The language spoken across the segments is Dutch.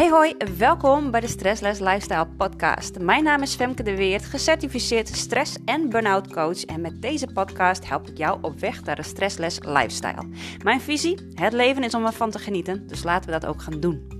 Hey hoi, welkom bij de Stressless Lifestyle podcast. Mijn naam is Femke de Weert, gecertificeerd stress- en burn-out coach en met deze podcast help ik jou op weg naar een stressless lifestyle. Mijn visie, het leven is om ervan te genieten, dus laten we dat ook gaan doen.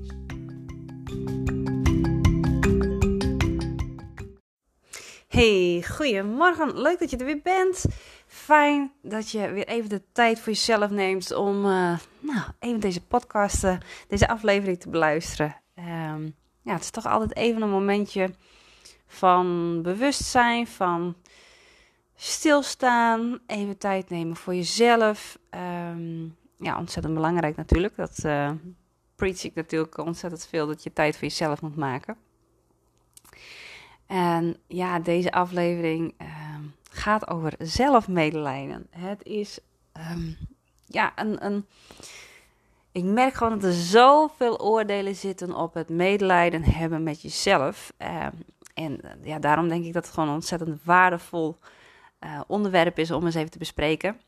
Hey, goedemorgen. Leuk dat je er weer bent. Fijn dat je weer even de tijd voor jezelf neemt om uh, nou, even deze podcast, uh, deze aflevering te beluisteren. Um, ja, het is toch altijd even een momentje van bewustzijn, van stilstaan, even tijd nemen voor jezelf. Um, ja, ontzettend belangrijk natuurlijk. Dat uh, preach ik natuurlijk ontzettend veel, dat je tijd voor jezelf moet maken. En ja, deze aflevering uh, gaat over zelfmedelijden. Het is ja, een, een. Ik merk gewoon dat er zoveel oordelen zitten op het medelijden hebben met jezelf. Uh, en ja, daarom denk ik dat het gewoon een ontzettend waardevol uh, onderwerp is om eens even te bespreken.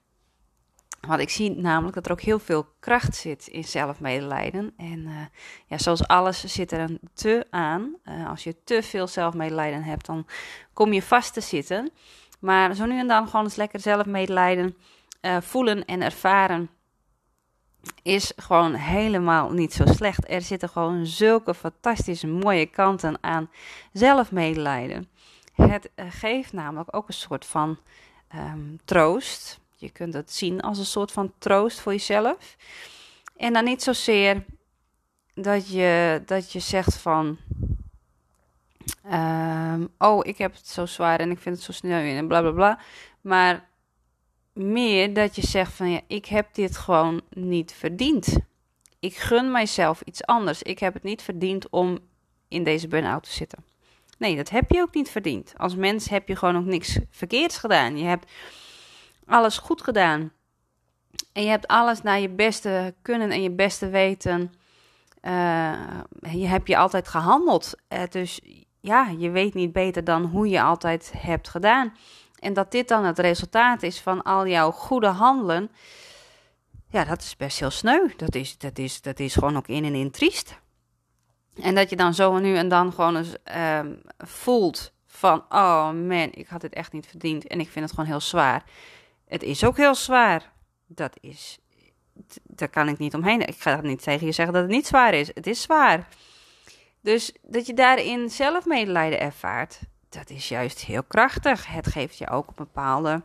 Want ik zie namelijk dat er ook heel veel kracht zit in zelfmedelijden. En uh, ja, zoals alles zit er een te aan. Als je te veel zelfmedelijden hebt, dan kom je vast te zitten. Maar zo nu en dan gewoon eens lekker zelfmedelijden voelen en ervaren is gewoon helemaal niet zo slecht. Er zitten gewoon zulke fantastische mooie kanten aan zelfmedelijden. Het geeft namelijk ook een soort van um, troost. Je kunt het zien als een soort van troost voor jezelf. En dan niet zozeer dat je, dat je zegt van. Um, oh, ik heb het zo zwaar en ik vind het zo snel en bla bla bla. Maar meer dat je zegt van ja, ik heb dit gewoon niet verdiend. Ik gun mijzelf iets anders. Ik heb het niet verdiend om in deze burn-out te zitten. Nee, dat heb je ook niet verdiend. Als mens heb je gewoon ook niks verkeerds gedaan. Je hebt alles goed gedaan. En je hebt alles naar je beste kunnen en je beste weten. Uh, je hebt je altijd gehandeld. Uh, dus ja, je weet niet beter dan hoe je altijd hebt gedaan. En dat dit dan het resultaat is van al jouw goede handelen. Ja, dat is best heel sneu. Dat is, dat is, dat is gewoon ook in en in triest. En dat je dan zo nu en dan gewoon eens uh, voelt van... Oh man, ik had dit echt niet verdiend en ik vind het gewoon heel zwaar. Het is ook heel zwaar. Dat is. Daar kan ik niet omheen. Ik ga niet tegen je zeggen dat het niet zwaar is. Het is zwaar. Dus dat je daarin zelf medelijden ervaart, dat is juist heel krachtig. Het geeft je ook een bepaalde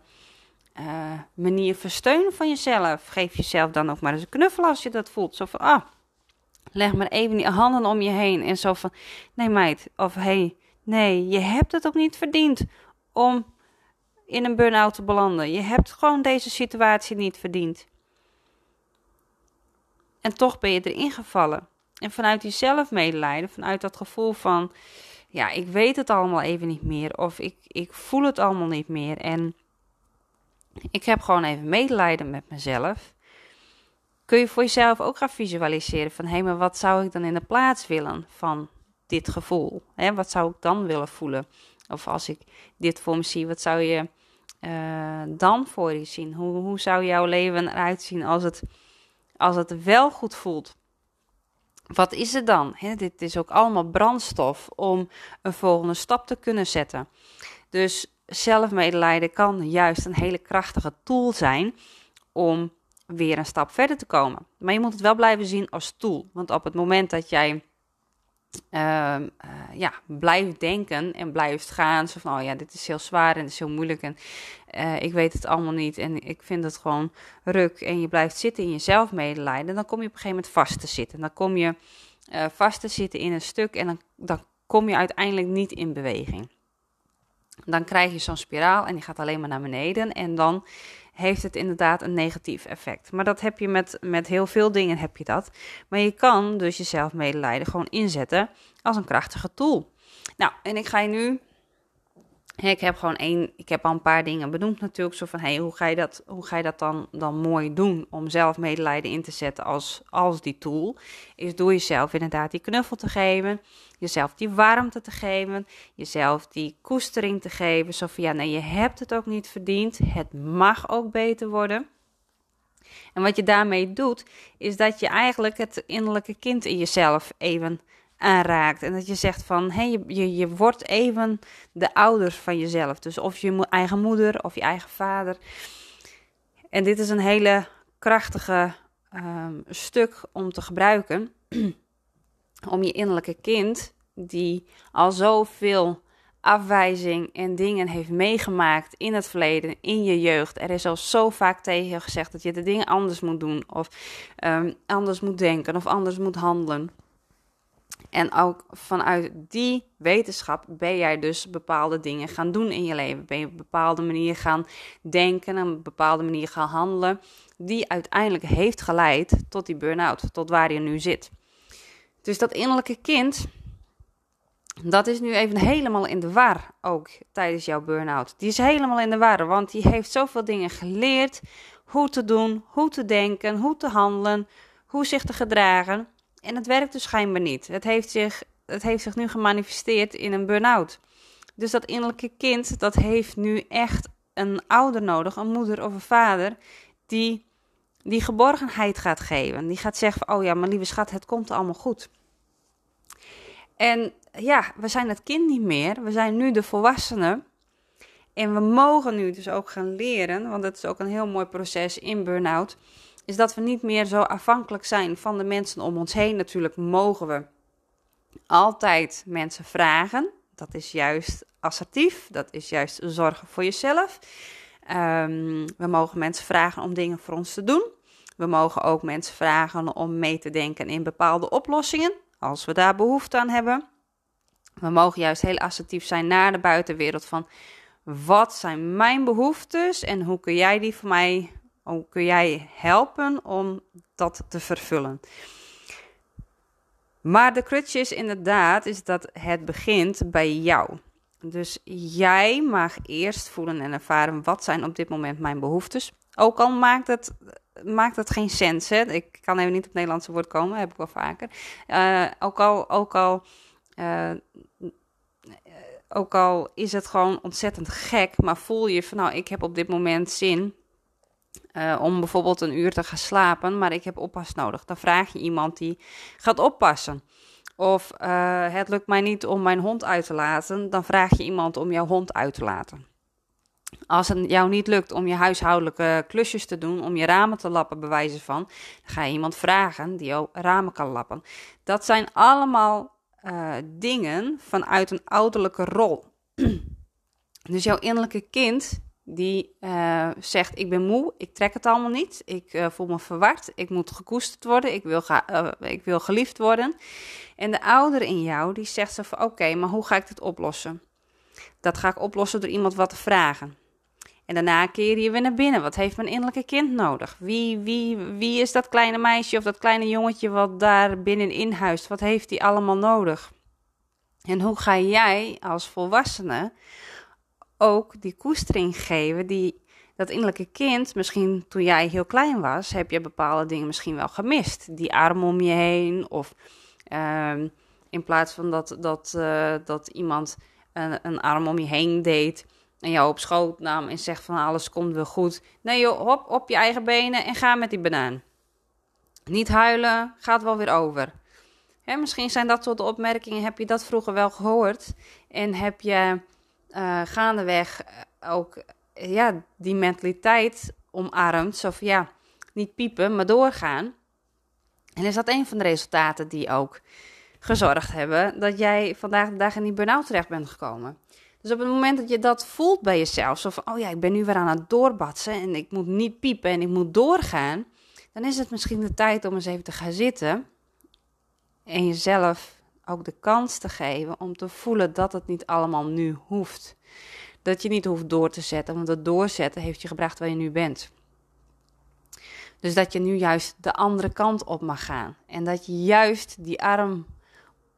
uh, manier versteunen van jezelf. Geef jezelf dan ook maar eens een knuffel als je dat voelt. Zo van, ah, leg maar even die handen om je heen. En zo van, nee meid, of hey, nee, je hebt het ook niet verdiend om in een burn-out te belanden. Je hebt gewoon deze situatie niet verdiend. En toch ben je erin gevallen. En vanuit die zelfmedelijden, vanuit dat gevoel van, ja, ik weet het allemaal even niet meer. Of ik, ik voel het allemaal niet meer. En ik heb gewoon even medelijden met mezelf. Kun je voor jezelf ook gaan visualiseren van, hé, maar wat zou ik dan in de plaats willen van dit gevoel? Hè, wat zou ik dan willen voelen? Of als ik dit voor me zie, wat zou je uh, dan voor je zien? Hoe, hoe zou jouw leven eruit zien als het, als het wel goed voelt? Wat is het dan? Dit is ook allemaal brandstof om een volgende stap te kunnen zetten. Dus zelfmedelijden kan juist een hele krachtige tool zijn om weer een stap verder te komen. Maar je moet het wel blijven zien als tool. Want op het moment dat jij uh, ja, blijft denken en blijft gaan. Zo van, oh ja, dit is heel zwaar en het is heel moeilijk en uh, ik weet het allemaal niet en ik vind het gewoon ruk. En je blijft zitten in je zelfmedelijden, dan kom je op een gegeven moment vast te zitten. Dan kom je uh, vast te zitten in een stuk en dan, dan kom je uiteindelijk niet in beweging. Dan krijg je zo'n spiraal en die gaat alleen maar naar beneden en dan heeft het inderdaad een negatief effect. Maar dat heb je met, met heel veel dingen heb je dat. Maar je kan dus jezelf medelijden gewoon inzetten als een krachtige tool. Nou, en ik ga je nu ik heb gewoon één, ik heb al een paar dingen benoemd natuurlijk. Zo van, hey, hoe ga je dat, hoe ga je dat dan, dan mooi doen om zelf medelijden in te zetten als, als die tool? Is door jezelf inderdaad die knuffel te geven, jezelf die warmte te geven, jezelf die koestering te geven. Zo ja, nee, je hebt het ook niet verdiend. Het mag ook beter worden. En wat je daarmee doet, is dat je eigenlijk het innerlijke kind in jezelf even aanraakt. En dat je zegt van, hé, je, je, je wordt even de ouders van jezelf. Dus of je eigen moeder of je eigen vader. En dit is een hele krachtige um, stuk om te gebruiken. om je innerlijke kind, die al zoveel afwijzing en dingen heeft meegemaakt in het verleden, in je jeugd. Er is al zo vaak tegen je gezegd dat je de dingen anders moet doen, of um, anders moet denken, of anders moet handelen. En ook vanuit die wetenschap ben jij dus bepaalde dingen gaan doen in je leven. Ben je op een bepaalde manier gaan denken, op een bepaalde manier gaan handelen, die uiteindelijk heeft geleid tot die burn-out, tot waar je nu zit. Dus dat innerlijke kind, dat is nu even helemaal in de war ook tijdens jouw burn-out. Die is helemaal in de war, want die heeft zoveel dingen geleerd. Hoe te doen, hoe te denken, hoe te handelen, hoe zich te gedragen. En het werkt dus schijnbaar niet. Het heeft zich, het heeft zich nu gemanifesteerd in een burn-out. Dus dat innerlijke kind, dat heeft nu echt een ouder nodig, een moeder of een vader, die die geborgenheid gaat geven. Die gaat zeggen: Oh ja, mijn lieve schat, het komt allemaal goed. En ja, we zijn het kind niet meer. We zijn nu de volwassenen. En we mogen nu dus ook gaan leren, want dat is ook een heel mooi proces in burn-out, is dat we niet meer zo afhankelijk zijn van de mensen om ons heen. Natuurlijk mogen we altijd mensen vragen. Dat is juist assertief, dat is juist zorgen voor jezelf. Um, we mogen mensen vragen om dingen voor ons te doen. We mogen ook mensen vragen om mee te denken in bepaalde oplossingen, als we daar behoefte aan hebben. We mogen juist heel assertief zijn naar de buitenwereld van wat zijn mijn behoeftes en hoe kun jij die voor mij, hoe kun jij helpen om dat te vervullen. Maar de crutch is inderdaad is dat het begint bij jou. Dus jij mag eerst voelen en ervaren wat zijn op dit moment mijn behoeftes. Ook al maakt het, maakt het geen sens. Hè? Ik kan even niet op het Nederlandse woord komen, heb ik wel vaker. Uh, ook al, ook al uh, ook al is het gewoon ontzettend gek, maar voel je van nou, ik heb op dit moment zin uh, om bijvoorbeeld een uur te gaan slapen, maar ik heb oppas nodig. Dan vraag je iemand die gaat oppassen. Of uh, het lukt mij niet om mijn hond uit te laten, dan vraag je iemand om jouw hond uit te laten. Als het jou niet lukt om je huishoudelijke klusjes te doen, om je ramen te lappen, bewijzen van, dan ga je iemand vragen die jouw ramen kan lappen. Dat zijn allemaal uh, dingen vanuit een ouderlijke rol. dus jouw innerlijke kind die uh, zegt: Ik ben moe, ik trek het allemaal niet, ik uh, voel me verward, ik moet gekoesterd worden, ik wil, ga, ik wil geliefd worden. En de ouder in jou die zegt zo van: Oké, maar hoe ga ik dit oplossen? Dat ga ik oplossen door iemand wat te vragen. En daarna keer je weer naar binnen. Wat heeft mijn innerlijke kind nodig? Wie, wie, wie is dat kleine meisje of dat kleine jongetje wat daar binnenin huist? Wat heeft die allemaal nodig? En hoe ga jij als volwassene ook die koestering geven die dat innerlijke kind, misschien toen jij heel klein was, heb je bepaalde dingen misschien wel gemist. Die arm om je heen of um, in plaats van dat, dat, uh, dat iemand een, een arm om je heen deed en jou op schoot nam en zegt van alles komt wel goed. Nee joh, hop, op je eigen benen en ga met die banaan. Niet huilen, gaat wel weer over. Hè, misschien zijn dat soort opmerkingen, heb je dat vroeger wel gehoord. En heb je uh, gaandeweg ook ja, die mentaliteit omarmd. Zo van ja, niet piepen, maar doorgaan. En is dat een van de resultaten die ook gezorgd hebben dat jij vandaag de dag in die burn-out terecht bent gekomen. Dus op het moment dat je dat voelt bij jezelf, zo van, oh ja, ik ben nu weer aan het doorbatsen en ik moet niet piepen en ik moet doorgaan, dan is het misschien de tijd om eens even te gaan zitten en jezelf ook de kans te geven om te voelen dat het niet allemaal nu hoeft. Dat je niet hoeft door te zetten, want het doorzetten heeft je gebracht waar je nu bent. Dus dat je nu juist de andere kant op mag gaan. En dat je juist die arm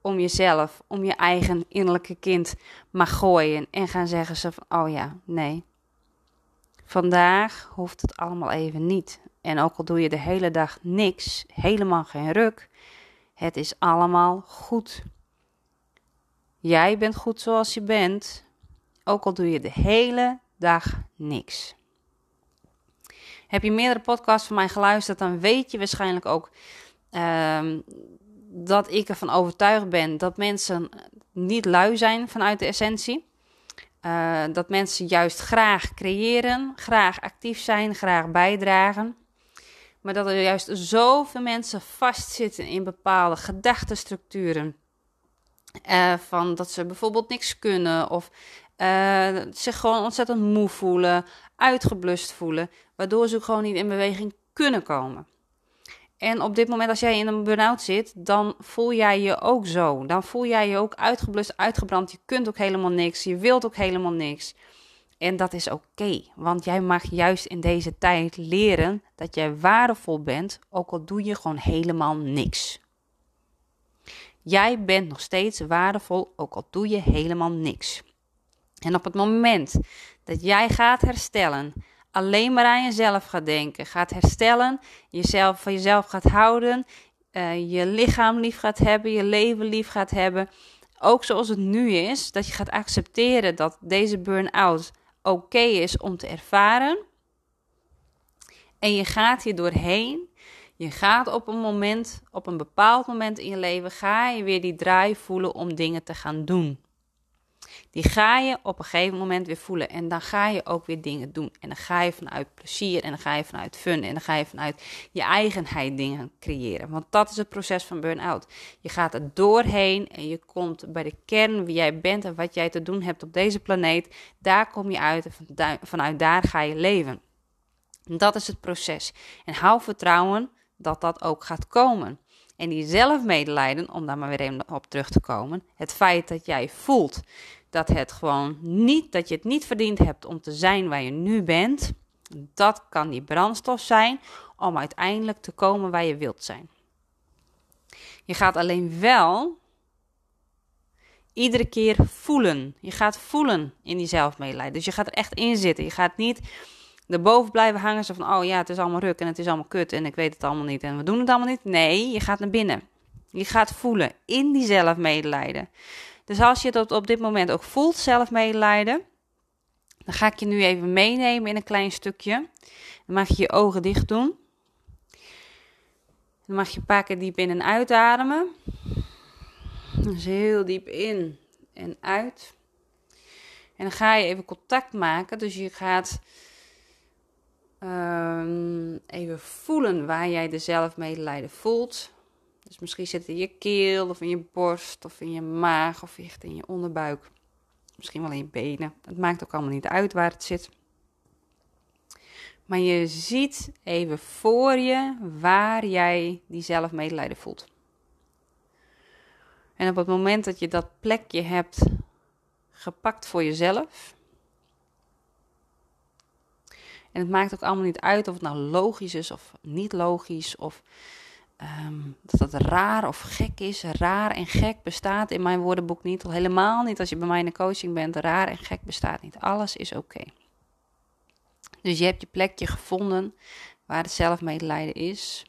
om jezelf, om je eigen innerlijke kind mag gooien en gaan zeggen ze van, oh ja, nee. Vandaag hoeft het allemaal even niet. En ook al doe je de hele dag niks, helemaal geen ruk, het is allemaal goed. Jij bent goed zoals je bent, ook al doe je de hele dag niks. Heb je meerdere podcasts van mij geluisterd, dan weet je waarschijnlijk ook um, dat ik ervan overtuigd ben dat mensen niet lui zijn vanuit de essentie. Uh, dat mensen juist graag creëren, graag actief zijn, graag bijdragen. Maar dat er juist zoveel mensen vastzitten in bepaalde gedachtenstructuren. Uh, van dat ze bijvoorbeeld niks kunnen of uh, zich gewoon ontzettend moe voelen, uitgeblust voelen, waardoor ze gewoon niet in beweging kunnen komen. En op dit moment, als jij in een burn-out zit, dan voel jij je ook zo. Dan voel jij je ook uitgeblust, uitgebrand. Je kunt ook helemaal niks. Je wilt ook helemaal niks. En dat is oké, want jij mag juist in deze tijd leren dat jij waardevol bent, ook al doe je gewoon helemaal niks. Jij bent nog steeds waardevol, ook al doe je helemaal niks. En op het moment dat jij gaat herstellen, alleen maar aan jezelf gaat denken, gaat herstellen, jezelf van jezelf gaat houden, uh, je lichaam lief gaat hebben, je leven lief gaat hebben, ook zoals het nu is, dat je gaat accepteren dat deze burn-out oké is om te ervaren. En je gaat hier doorheen. Je gaat op een moment, op een bepaald moment in je leven, ga je weer die draai voelen om dingen te gaan doen. Die ga je op een gegeven moment weer voelen. En dan ga je ook weer dingen doen. En dan ga je vanuit plezier en dan ga je vanuit fun en dan ga je vanuit je eigenheid dingen creëren. Want dat is het proces van burn-out. Je gaat er doorheen en je komt bij de kern wie jij bent en wat jij te doen hebt op deze planeet. Daar kom je uit en vanuit daar ga je leven. Dat is het proces. En hou vertrouwen dat dat ook gaat komen. En die zelfmedelijden, om daar maar weer op terug te komen. Het feit dat jij voelt dat het gewoon niet, dat je het niet verdiend hebt om te zijn waar je nu bent. Dat kan die brandstof zijn om uiteindelijk te komen waar je wilt zijn. Je gaat alleen wel iedere keer voelen. Je gaat voelen in die zelfmedelijden. Dus je gaat er echt in zitten. Je gaat niet erboven blijven hangen. Zo van, oh ja, het is allemaal ruk en het is allemaal kut en ik weet het allemaal niet en we doen het allemaal niet. Nee, je gaat naar binnen. Je gaat voelen in die zelfmedelijden. Dus als je dat op dit moment ook voelt, zelfmedelijden, dan ga ik je nu even meenemen in een klein stukje. Dan mag je je ogen dicht doen. Dan mag je een paar keer diep in en uitademen. Dus heel diep in en uit. En dan ga je even contact maken. Dus je gaat um, even voelen waar jij de zelfmedelijden voelt. Dus misschien zit het in je keel of in je borst of in je maag of echt in je onderbuik. Misschien wel in je benen. Het maakt ook allemaal niet uit waar het zit. Maar je ziet even voor je waar jij die zelfmedelijden voelt. En op het moment dat je dat plekje hebt gepakt voor jezelf. En het maakt ook allemaal niet uit of het nou logisch is of niet logisch. Of um, dat dat raar of gek is. Raar en gek bestaat in mijn woordenboek niet. Al helemaal niet als je bij mij in de coaching bent. Raar en gek bestaat niet. Alles is oké. Dus je hebt je plekje gevonden waar het zelfmedelijden is.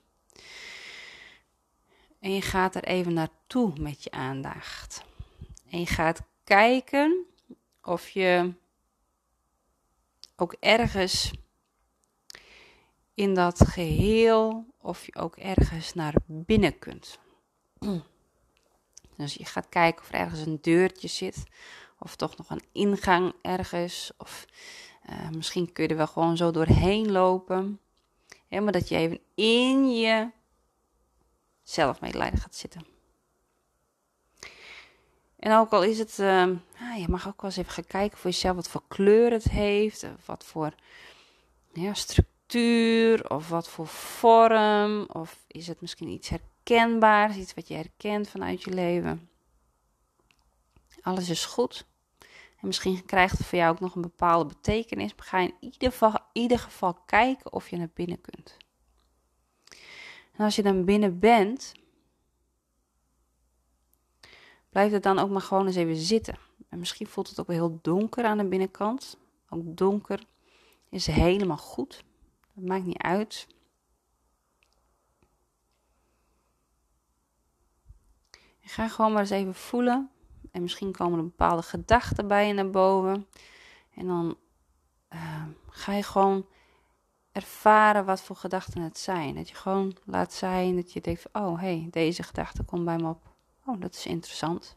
En je gaat er even naartoe met je aandacht. En je gaat kijken of je ook ergens in dat geheel of je ook ergens naar binnen kunt. Dus je gaat kijken of er ergens een deurtje zit, of toch nog een ingang ergens, of uh, misschien kun je er wel gewoon zo doorheen lopen. Ja, maar dat je even in je zelfmedelijden gaat zitten. En ook al is het, uh, ah, je mag ook wel eens even gaan kijken voor jezelf wat voor kleur het heeft, wat voor ja, structuur of wat voor vorm? Of is het misschien iets herkenbaars, iets wat je herkent vanuit je leven? Alles is goed. En misschien krijgt het voor jou ook nog een bepaalde betekenis. Maar ga in ieder geval, ieder geval kijken of je naar binnen kunt. En als je dan binnen bent, blijf het dan ook maar gewoon eens even zitten. En misschien voelt het ook heel donker aan de binnenkant. Ook donker is helemaal goed. Het maakt niet uit. ga gewoon maar eens even voelen. En misschien komen er bepaalde gedachten bij je naar boven. En dan uh, ga je gewoon ervaren wat voor gedachten het zijn. Dat je gewoon laat zijn dat je denkt: oh hé, hey, deze gedachte komt bij me op. Oh, dat is interessant.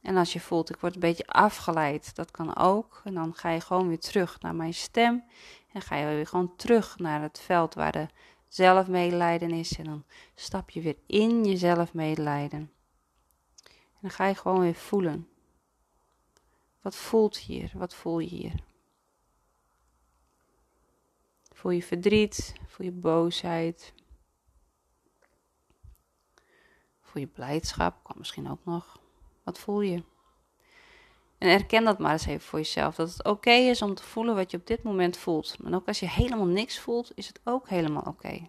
En als je voelt, ik word een beetje afgeleid, dat kan ook. En dan ga je gewoon weer terug naar mijn stem. En ga je weer gewoon terug naar het veld waar de zelfmedelijden is. En dan stap je weer in je zelfmedelijden. En dan ga je gewoon weer voelen. Wat voelt hier? Wat voel je hier? Voel je verdriet? Voel je boosheid? Voel je blijdschap? Kan misschien ook nog. Wat voel je? En erken dat maar eens even voor jezelf. Dat het oké is om te voelen wat je op dit moment voelt. Maar ook als je helemaal niks voelt, is het ook helemaal oké.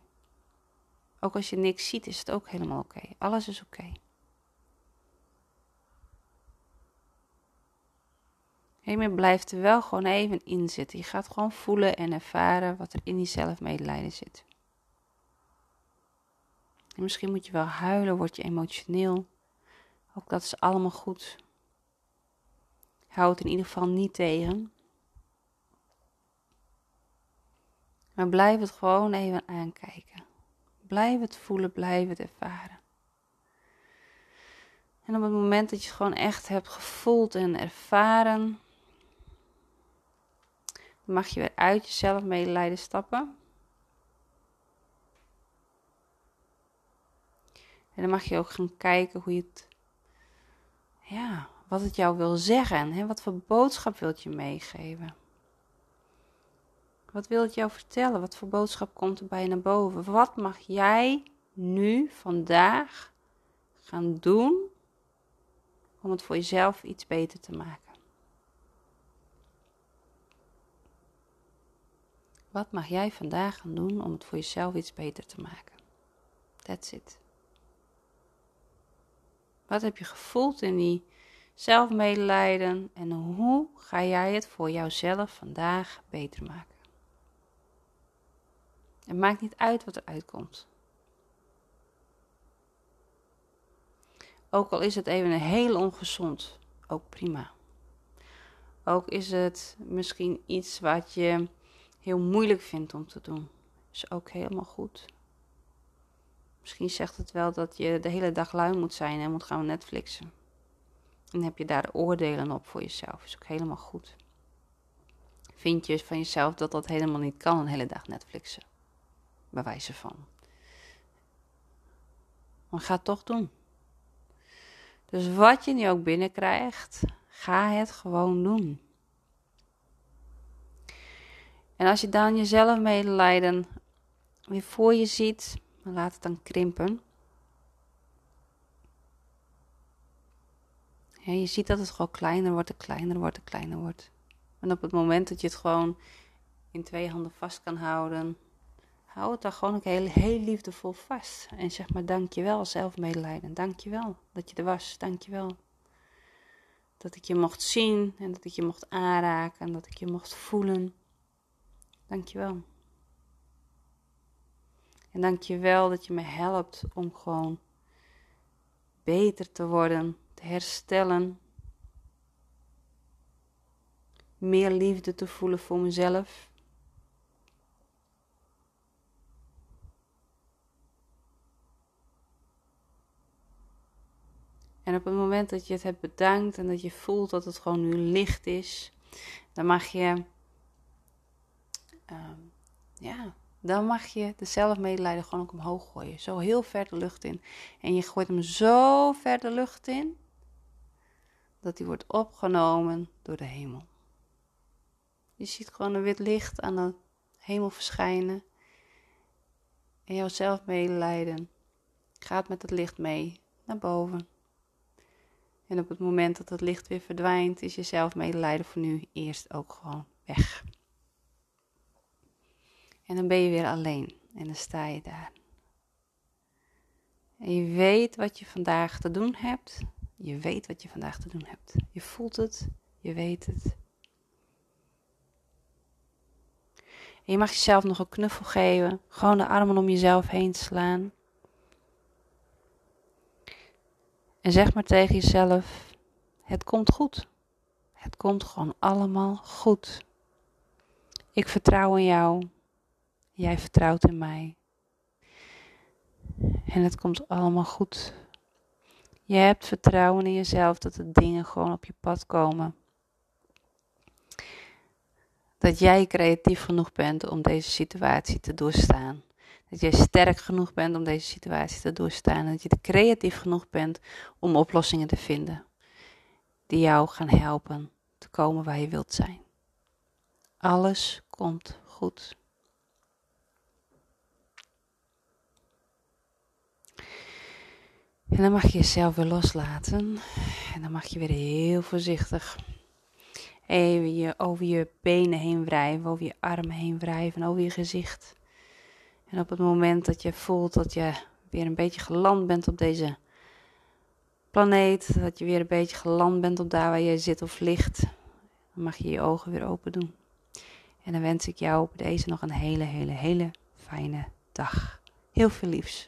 Ook als je niks ziet, is het ook helemaal oké. Alles is oké. Okay. blijft er wel gewoon even in zitten. Je gaat gewoon voelen en ervaren wat er in die zelfmedelijden zit. En misschien moet je wel huilen, word je emotioneel. Ook dat is allemaal goed. Hou het in ieder geval niet tegen. Maar blijf het gewoon even aankijken. Blijf het voelen, blijf het ervaren. En op het moment dat je het gewoon echt hebt gevoeld en ervaren, mag je weer uit jezelf medelijden stappen. En dan mag je ook gaan kijken hoe je het ja, wat het jou wil zeggen. Hè? Wat voor boodschap wilt je meegeven? Wat wil het jou vertellen? Wat voor boodschap komt er bij je naar boven? Wat mag jij nu, vandaag, gaan doen om het voor jezelf iets beter te maken? Wat mag jij vandaag gaan doen om het voor jezelf iets beter te maken? That's it. Wat heb je gevoeld in die zelfmedelijden en hoe ga jij het voor jouzelf vandaag beter maken? Het maakt niet uit wat er uitkomt. Ook al is het even heel ongezond, ook prima. Ook is het misschien iets wat je heel moeilijk vindt om te doen, is ook helemaal goed. Misschien zegt het wel dat je de hele dag lui moet zijn en moet gaan Netflixen. En heb je daar oordelen op voor jezelf. Is ook helemaal goed. Vind je van jezelf dat dat helemaal niet kan, een hele dag Netflixen? Bij wijze van. Maar ga het toch doen. Dus wat je nu ook binnenkrijgt, ga het gewoon doen. En als je dan jezelf medelijden weer voor je ziet, laat het dan krimpen. Ja, je ziet dat het gewoon kleiner wordt, en kleiner wordt, en kleiner wordt. En op het moment dat je het gewoon in twee handen vast kan houden, hou het dan gewoon ook heel, heel liefdevol vast. En zeg maar dankjewel, zelfmedelijden. Dankjewel dat je er was, dankjewel. Dat ik je mocht zien en dat ik je mocht aanraken en dat ik je mocht voelen. Dankjewel. En dank je wel dat je me helpt om gewoon beter te worden, te herstellen. Meer liefde te voelen voor mezelf. En op het moment dat je het hebt bedankt en dat je voelt dat het gewoon nu licht is, dan mag je, um, ja, dan mag je de zelfmedelijden gewoon ook omhoog gooien. Zo heel ver de lucht in. En je gooit hem zo ver de lucht in, dat hij wordt opgenomen door de hemel. Je ziet gewoon een wit licht aan de hemel verschijnen. En jouw zelfmedelijden gaat met het licht mee naar boven. En op het moment dat het licht weer verdwijnt, is je zelfmedelijden voor nu eerst ook gewoon weg. En dan ben je weer alleen en dan sta je daar. En je weet wat je vandaag te doen hebt. Je weet wat je vandaag te doen hebt. Je voelt het, je weet het. En je mag jezelf nog een knuffel geven. Gewoon de armen om jezelf heen slaan. En zeg maar tegen jezelf: Het komt goed. Het komt gewoon allemaal goed. Ik vertrouw in jou. Jij vertrouwt in mij. En het komt allemaal goed. Je hebt vertrouwen in jezelf dat de dingen gewoon op je pad komen. Dat jij creatief genoeg bent om deze situatie te doorstaan. Dat jij sterk genoeg bent om deze situatie te doorstaan. Dat je creatief genoeg bent om oplossingen te vinden. Die jou gaan helpen te komen waar je wilt zijn. Alles komt goed. En dan mag je jezelf weer loslaten. En dan mag je weer heel voorzichtig even je over je benen heen wrijven, over je armen heen wrijven, over je gezicht. En op het moment dat je voelt dat je weer een beetje geland bent op deze planeet, dat je weer een beetje geland bent op daar waar je zit of ligt, dan mag je je ogen weer open doen. En dan wens ik jou op deze nog een hele, hele, hele fijne dag. Heel veel liefs.